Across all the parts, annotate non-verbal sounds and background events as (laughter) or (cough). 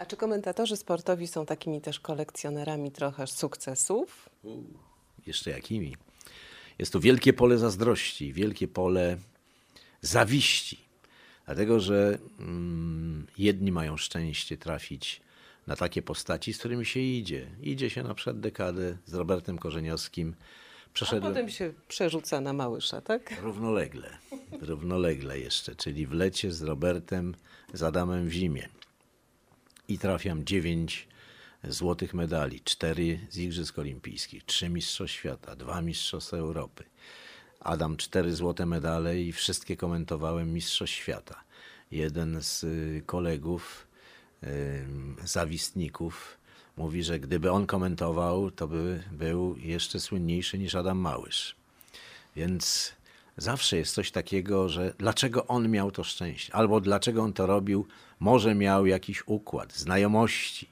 A czy komentatorzy sportowi są takimi też kolekcjonerami trochę sukcesów? Jeszcze jakimi? Jest to wielkie pole zazdrości, wielkie pole zawiści. Dlatego, że mm, jedni mają szczęście trafić na takie postaci, z którymi się idzie. Idzie się na przykład dekadę z Robertem Korzeniowskim. A Przeszedłem potem się przerzuca na Małysza, tak? równolegle, równolegle jeszcze, czyli w lecie z Robertem, z Adamem w zimie. I trafiam dziewięć złotych medali, cztery z Igrzysk Olimpijskich, trzy Mistrzostw Świata, dwa Mistrzostwa Europy. Adam cztery złote medale i wszystkie komentowałem Mistrzostw Świata. Jeden z y, kolegów, ym, zawistników, mówi, że gdyby on komentował, to by był jeszcze słynniejszy niż Adam Małysz. Więc zawsze jest coś takiego, że dlaczego on miał to szczęście, albo dlaczego on to robił, może miał jakiś układ, znajomości.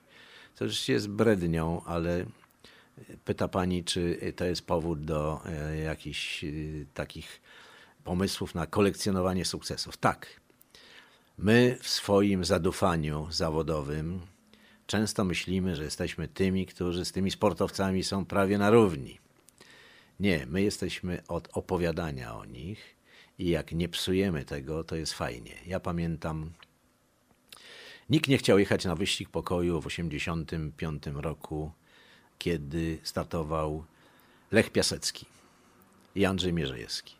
To oczywiście jest brednią, ale pyta pani, czy to jest powód do e, jakichś e, takich pomysłów na kolekcjonowanie sukcesów. Tak. My w swoim zadufaniu zawodowym często myślimy, że jesteśmy tymi, którzy z tymi sportowcami są prawie na równi. Nie, my jesteśmy od opowiadania o nich i jak nie psujemy tego, to jest fajnie. Ja pamiętam, nikt nie chciał jechać na wyścig pokoju w 1985 roku, kiedy startował Lech Piasecki i Andrzej Mierzejewski.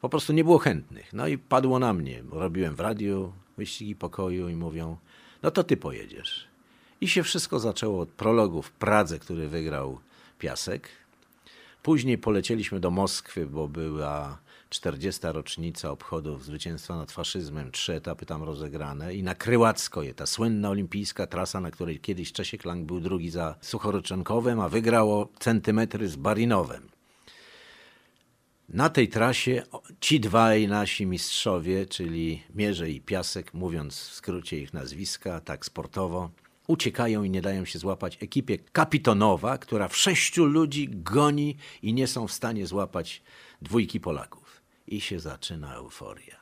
Po prostu nie było chętnych. No i padło na mnie, bo robiłem w radiu wyścigi pokoju i mówią, no to ty pojedziesz. I się wszystko zaczęło od prologu w Pradze, który wygrał Piasek. Później polecieliśmy do Moskwy, bo była 40. rocznica obchodów zwycięstwa nad faszyzmem, trzy etapy tam rozegrane i na Kryłackoje, ta słynna olimpijska trasa, na której kiedyś Czesiek Lang był drugi za Suchoryczenkowem, a wygrało centymetry z Barinowem. Na tej trasie ci dwaj nasi mistrzowie, czyli Mierze i Piasek, mówiąc w skrócie ich nazwiska, tak sportowo, uciekają i nie dają się złapać ekipie Kapitonowa, która w sześciu ludzi goni i nie są w stanie złapać dwójki Polaków. I się zaczyna euforia.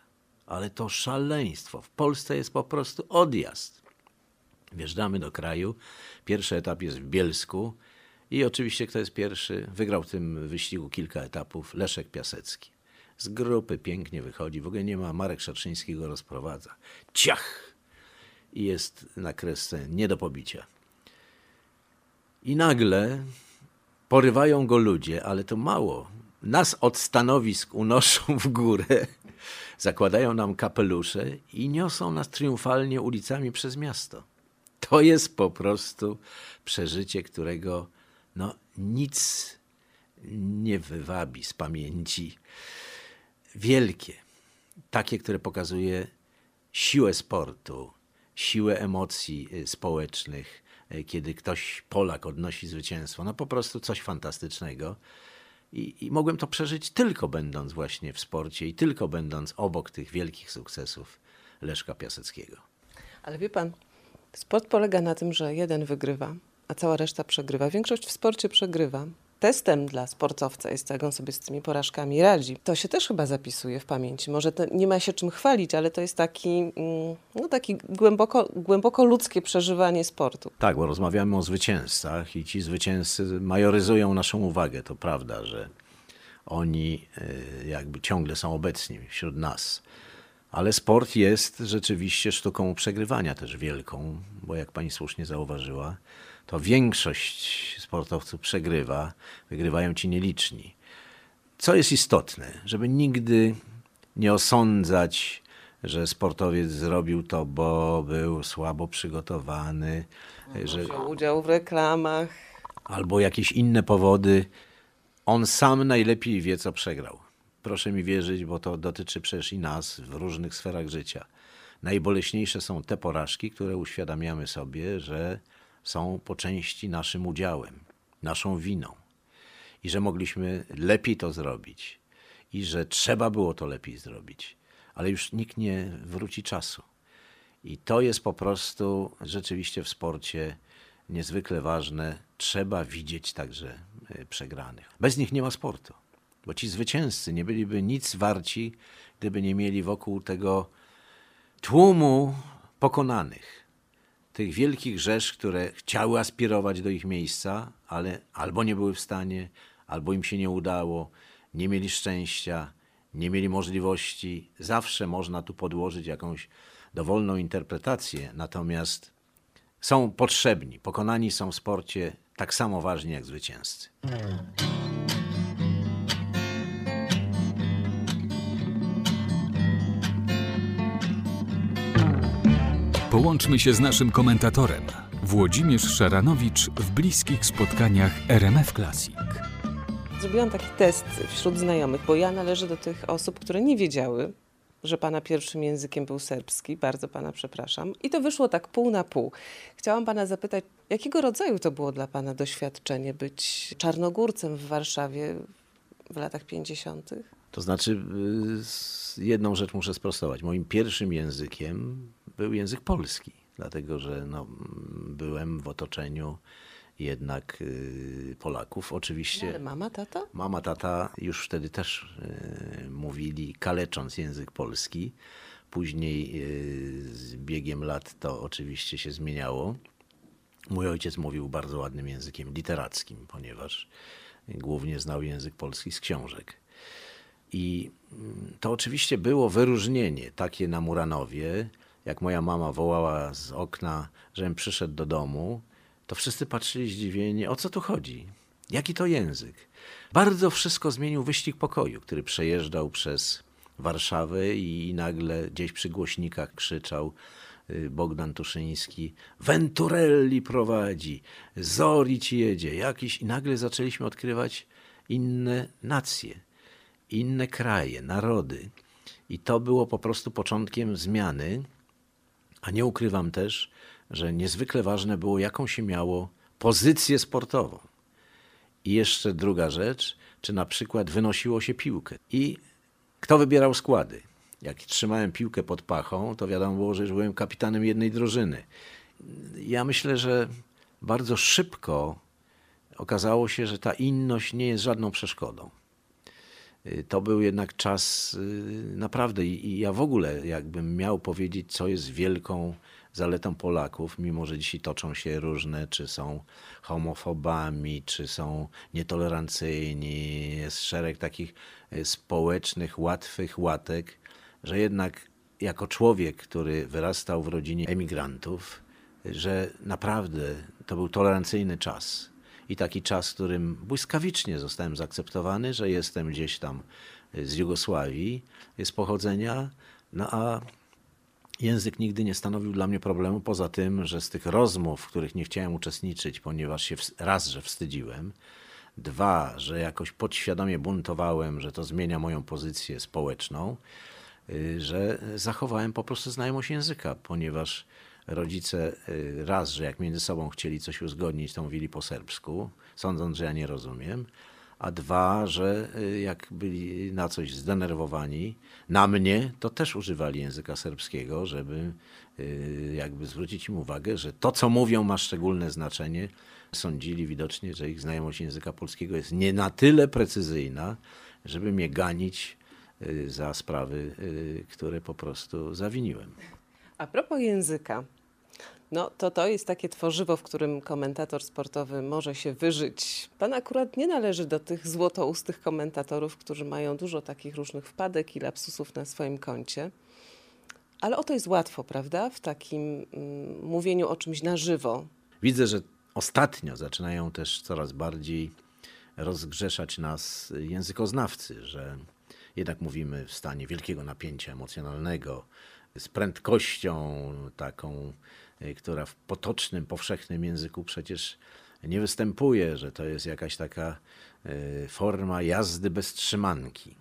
Ale to szaleństwo. W Polsce jest po prostu odjazd. Wjeżdżamy do kraju. Pierwszy etap jest w Bielsku. I oczywiście, kto jest pierwszy? Wygrał w tym wyścigu kilka etapów Leszek Piasecki. Z grupy pięknie wychodzi. W ogóle nie ma. Marek Szaczyński go rozprowadza. Ciach! I jest na kresce nie do pobicia. I nagle porywają go ludzie, ale to mało. Nas od stanowisk unoszą w górę, zakładają nam kapelusze i niosą nas triumfalnie ulicami przez miasto. To jest po prostu przeżycie, którego no, nic nie wywabi z pamięci. Wielkie, takie, które pokazuje siłę sportu, siłę emocji y, społecznych, y, kiedy ktoś, Polak, odnosi zwycięstwo. No po prostu coś fantastycznego. I, I mogłem to przeżyć tylko będąc właśnie w sporcie i tylko będąc obok tych wielkich sukcesów Leszka Piaseckiego. Ale wie pan, sport polega na tym, że jeden wygrywa, a cała reszta przegrywa. Większość w sporcie przegrywa. Testem dla sportowca jest, jak on sobie z tymi porażkami radzi. To się też chyba zapisuje w pamięci. Może to nie ma się czym chwalić, ale to jest taki, mm, no, taki głęboko, głęboko ludzkie przeżywanie sportu. Tak, bo rozmawiamy o zwycięzcach i ci zwycięzcy majoryzują naszą uwagę. To prawda, że oni y, jakby ciągle są obecni wśród nas. Ale sport jest rzeczywiście sztuką przegrywania też wielką, bo jak pani słusznie zauważyła, to większość sportowców przegrywa, wygrywają ci nieliczni. Co jest istotne, żeby nigdy nie osądzać, że sportowiec zrobił to, bo był słabo przygotowany, że Wziął udział w reklamach. albo jakieś inne powody. On sam najlepiej wie, co przegrał. Proszę mi wierzyć, bo to dotyczy przecież i nas w różnych sferach życia. Najboleśniejsze są te porażki, które uświadamiamy sobie, że są po części naszym udziałem, naszą winą. I że mogliśmy lepiej to zrobić. I że trzeba było to lepiej zrobić. Ale już nikt nie wróci czasu. I to jest po prostu rzeczywiście w sporcie niezwykle ważne. Trzeba widzieć także e, przegranych. Bez nich nie ma sportu, bo ci zwycięzcy nie byliby nic warci, gdyby nie mieli wokół tego tłumu pokonanych. Tych wielkich rzesz, które chciały aspirować do ich miejsca, ale albo nie były w stanie, albo im się nie udało, nie mieli szczęścia, nie mieli możliwości. Zawsze można tu podłożyć jakąś dowolną interpretację, natomiast są potrzebni. Pokonani są w sporcie tak samo ważni jak zwycięzcy. Połączmy się z naszym komentatorem. Włodzimierz Szaranowicz w bliskich spotkaniach RMF Classic. Zrobiłam taki test wśród znajomych, bo ja należę do tych osób, które nie wiedziały, że pana pierwszym językiem był serbski. Bardzo pana przepraszam. I to wyszło tak pół na pół. Chciałam pana zapytać, jakiego rodzaju to było dla pana doświadczenie być czarnogórcem w Warszawie w latach 50.? To znaczy, y, jedną rzecz muszę sprostować. Moim pierwszym językiem był język polski, dlatego że no, byłem w otoczeniu jednak y, Polaków. Oczywiście. Ale mama, tata? Mama, tata już wtedy też y, mówili, kalecząc język polski. Później y, z biegiem lat to oczywiście się zmieniało. Mój ojciec mówił bardzo ładnym językiem literackim, ponieważ głównie znał język polski z książek. I mm, to oczywiście było wyróżnienie takie na Muranowie. Jak moja mama wołała z okna, żebym przyszedł do domu, to wszyscy patrzyli zdziwieni, o co tu chodzi? Jaki to język? Bardzo wszystko zmienił wyścig pokoju, który przejeżdżał przez Warszawę i nagle gdzieś przy głośnikach krzyczał y, Bogdan Tuszyński Venturelli prowadzi, Zori ci jedzie, jakiś i nagle zaczęliśmy odkrywać inne nacje inne kraje, narody. I to było po prostu początkiem zmiany, a nie ukrywam też, że niezwykle ważne było, jaką się miało pozycję sportową. I jeszcze druga rzecz, czy na przykład wynosiło się piłkę. I kto wybierał składy? Jak trzymałem piłkę pod pachą, to wiadomo było, że już byłem kapitanem jednej drużyny. Ja myślę, że bardzo szybko okazało się, że ta inność nie jest żadną przeszkodą. Y, To był jednak czas y, naprawdę i ja w ogóle jakbym miał powiedzieć, co jest wielką zaletą Polaków, mimo że dzisiaj toczą się różne, czy są homofobami, czy są nietolerancyjni, jest szereg takich y, społecznych, łatwych łatek, że jednak jako człowiek, który wyrastał w rodzinie emigrantów, że naprawdę to był tolerancyjny czas. I taki czas, w którym błyskawicznie zostałem zaakceptowany, że jestem gdzieś tam z Jugosławii, z pochodzenia, no a język nigdy nie stanowił dla mnie problemu, poza tym, że z tych rozmów, w których nie chciałem uczestniczyć, ponieważ się raz, że wstydziłem, dwa, że jakoś podświadomie buntowałem, że to zmienia moją pozycję społeczną, y, że zachowałem po prostu znajomość języka, ponieważ rodzice y, raz, że jak między sobą chcieli coś uzgodnić, to mówili po serbsku, sądząc, że ja nie rozumiem, a dwa, że y, jak byli na coś zdenerwowani, na mnie, to też używali języka serbskiego, żeby y, jakby zwrócić im uwagę, że to, co mówią, ma szczególne znaczenie. Sądzili widocznie, że ich znajomość języka polskiego jest nie na tyle precyzyjna, żeby mnie ganić za sprawy, które po prostu zawiniłem. A propos języka, no to to jest takie tworzywo, w którym komentator sportowy może się wyżyć. Pan akurat nie należy do tych złotoustych komentatorów, którzy mają dużo takich różnych wpadek i lapsusów na swoim koncie. Ale o to jest łatwo, prawda? W takim mm, mówieniu o czymś na żywo. Widzę, że ostatnio zaczynają też coraz bardziej rozgrzeszać nas językoznawcy, że jednak mówimy w stanie wielkiego napięcia emocjonalnego, z prędkością taką, y, która w potocznym, powszechnym języku przecież nie występuje, że to jest jakaś taka y, forma jazdy bez trzymanki.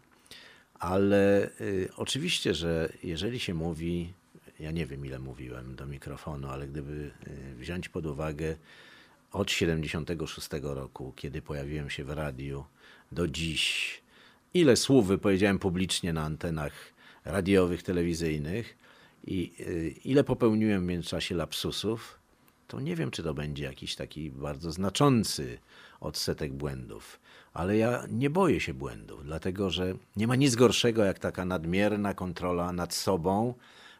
Ale y, oczywiście, że jeżeli się mówi, ja nie wiem ile mówiłem do mikrofonu, ale gdyby wziąć pod uwagę od 76 roku, kiedy pojawiłem się w radiu, do dziś, ile słów wypowiedziałem publicznie na antenach radiowych, telewizyjnych i y, ile popełniłem w międzyczasie lapsusów, to nie wiem, czy to będzie jakiś taki bardzo znaczący odsetek błędów. Ale ja nie boję się błędów, dlatego że nie ma nic gorszego jak taka nadmierna kontrola nad sobą,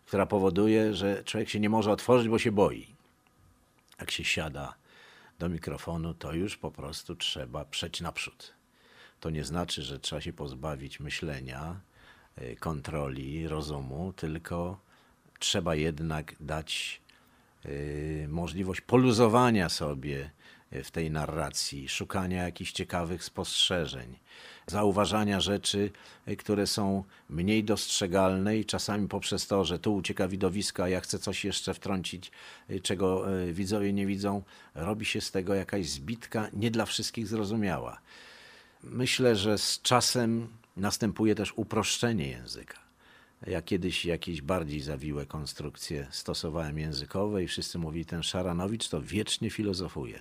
która powoduje, że człowiek się nie może otworzyć, bo się boi. jak się siada do mikrofonu, to już po prostu trzeba przejść naprzód. To nie znaczy, że trzeba się pozbawić myślenia, y, kontroli, rozumu, tylko trzeba jednak dać y, możliwość poluzowania sobie w tej narracji, szukania jakichś ciekawych spostrzeżeń, zauważania rzeczy, które są mniej dostrzegalne i czasami poprzez to, że tu ucieka widowisko, a ja chcę coś jeszcze wtrącić, czego widzowie nie widzą, robi się z tego jakaś zbitka nie dla wszystkich zrozumiała. Myślę, że z czasem następuje też uproszczenie języka. Ja kiedyś jakieś bardziej zawiłe konstrukcje stosowałem językowe i wszyscy mówili, ten Szaranowicz to wiecznie filozofuje.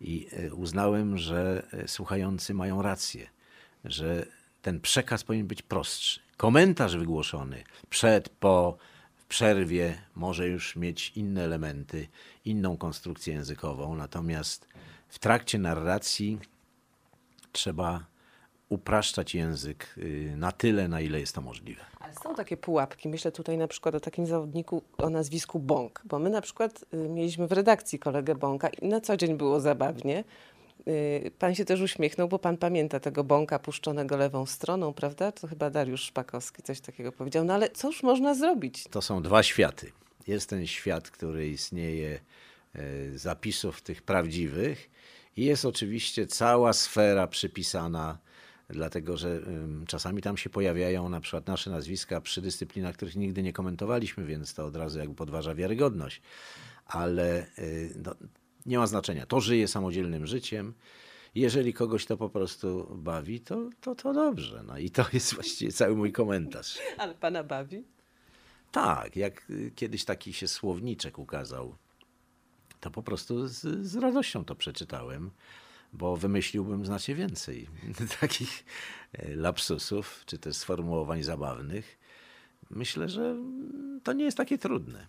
I e, uznałem, że e, słuchający mają rację, że ten przekaz powinien być prostszy. Komentarz wygłoszony przed, po, w przerwie może już mieć inne elementy, inną konstrukcję językową, natomiast w trakcie narracji trzeba upraszczać język y, na tyle, na ile jest to możliwe. Ale są takie pułapki. Myślę tutaj na przykład o takim zawodniku o nazwisku Bąk, bo my na przykład y, mieliśmy w redakcji kolegę Bąka i na co dzień było zabawnie. Y, Pan się też uśmiechnął, bo pan pamięta tego bąka puszczonego lewą stroną, prawda? To chyba Dariusz Szpakowski coś takiego powiedział. No ale cóż można zrobić? To są dwa światy. Jest ten świat, który istnieje e, zapisów tych prawdziwych i jest oczywiście cała sfera przypisana, dlatego że czasami tam się pojawiają na przykład nasze nazwiska przy dyscyplinach, których nigdy nie komentowaliśmy, więc to od razu jakby podważa wiarygodność. Ale y, no, nie ma znaczenia. To żyje samodzielnym życiem. Jeżeli kogoś to po prostu bawi, to, to, to dobrze. No i to (laughs) jest właściwie cały mój komentarz. Ale pana bawi? Tak, jak y, kiedyś taki się słowniczek ukazał, to po prostu z, z radością to przeczytałem, bo wymyśliłbym znacznie więcej (laughs) takich e, lapsusów, czy też sformułowań zabawnych. Myślę, że to nie jest takie trudne.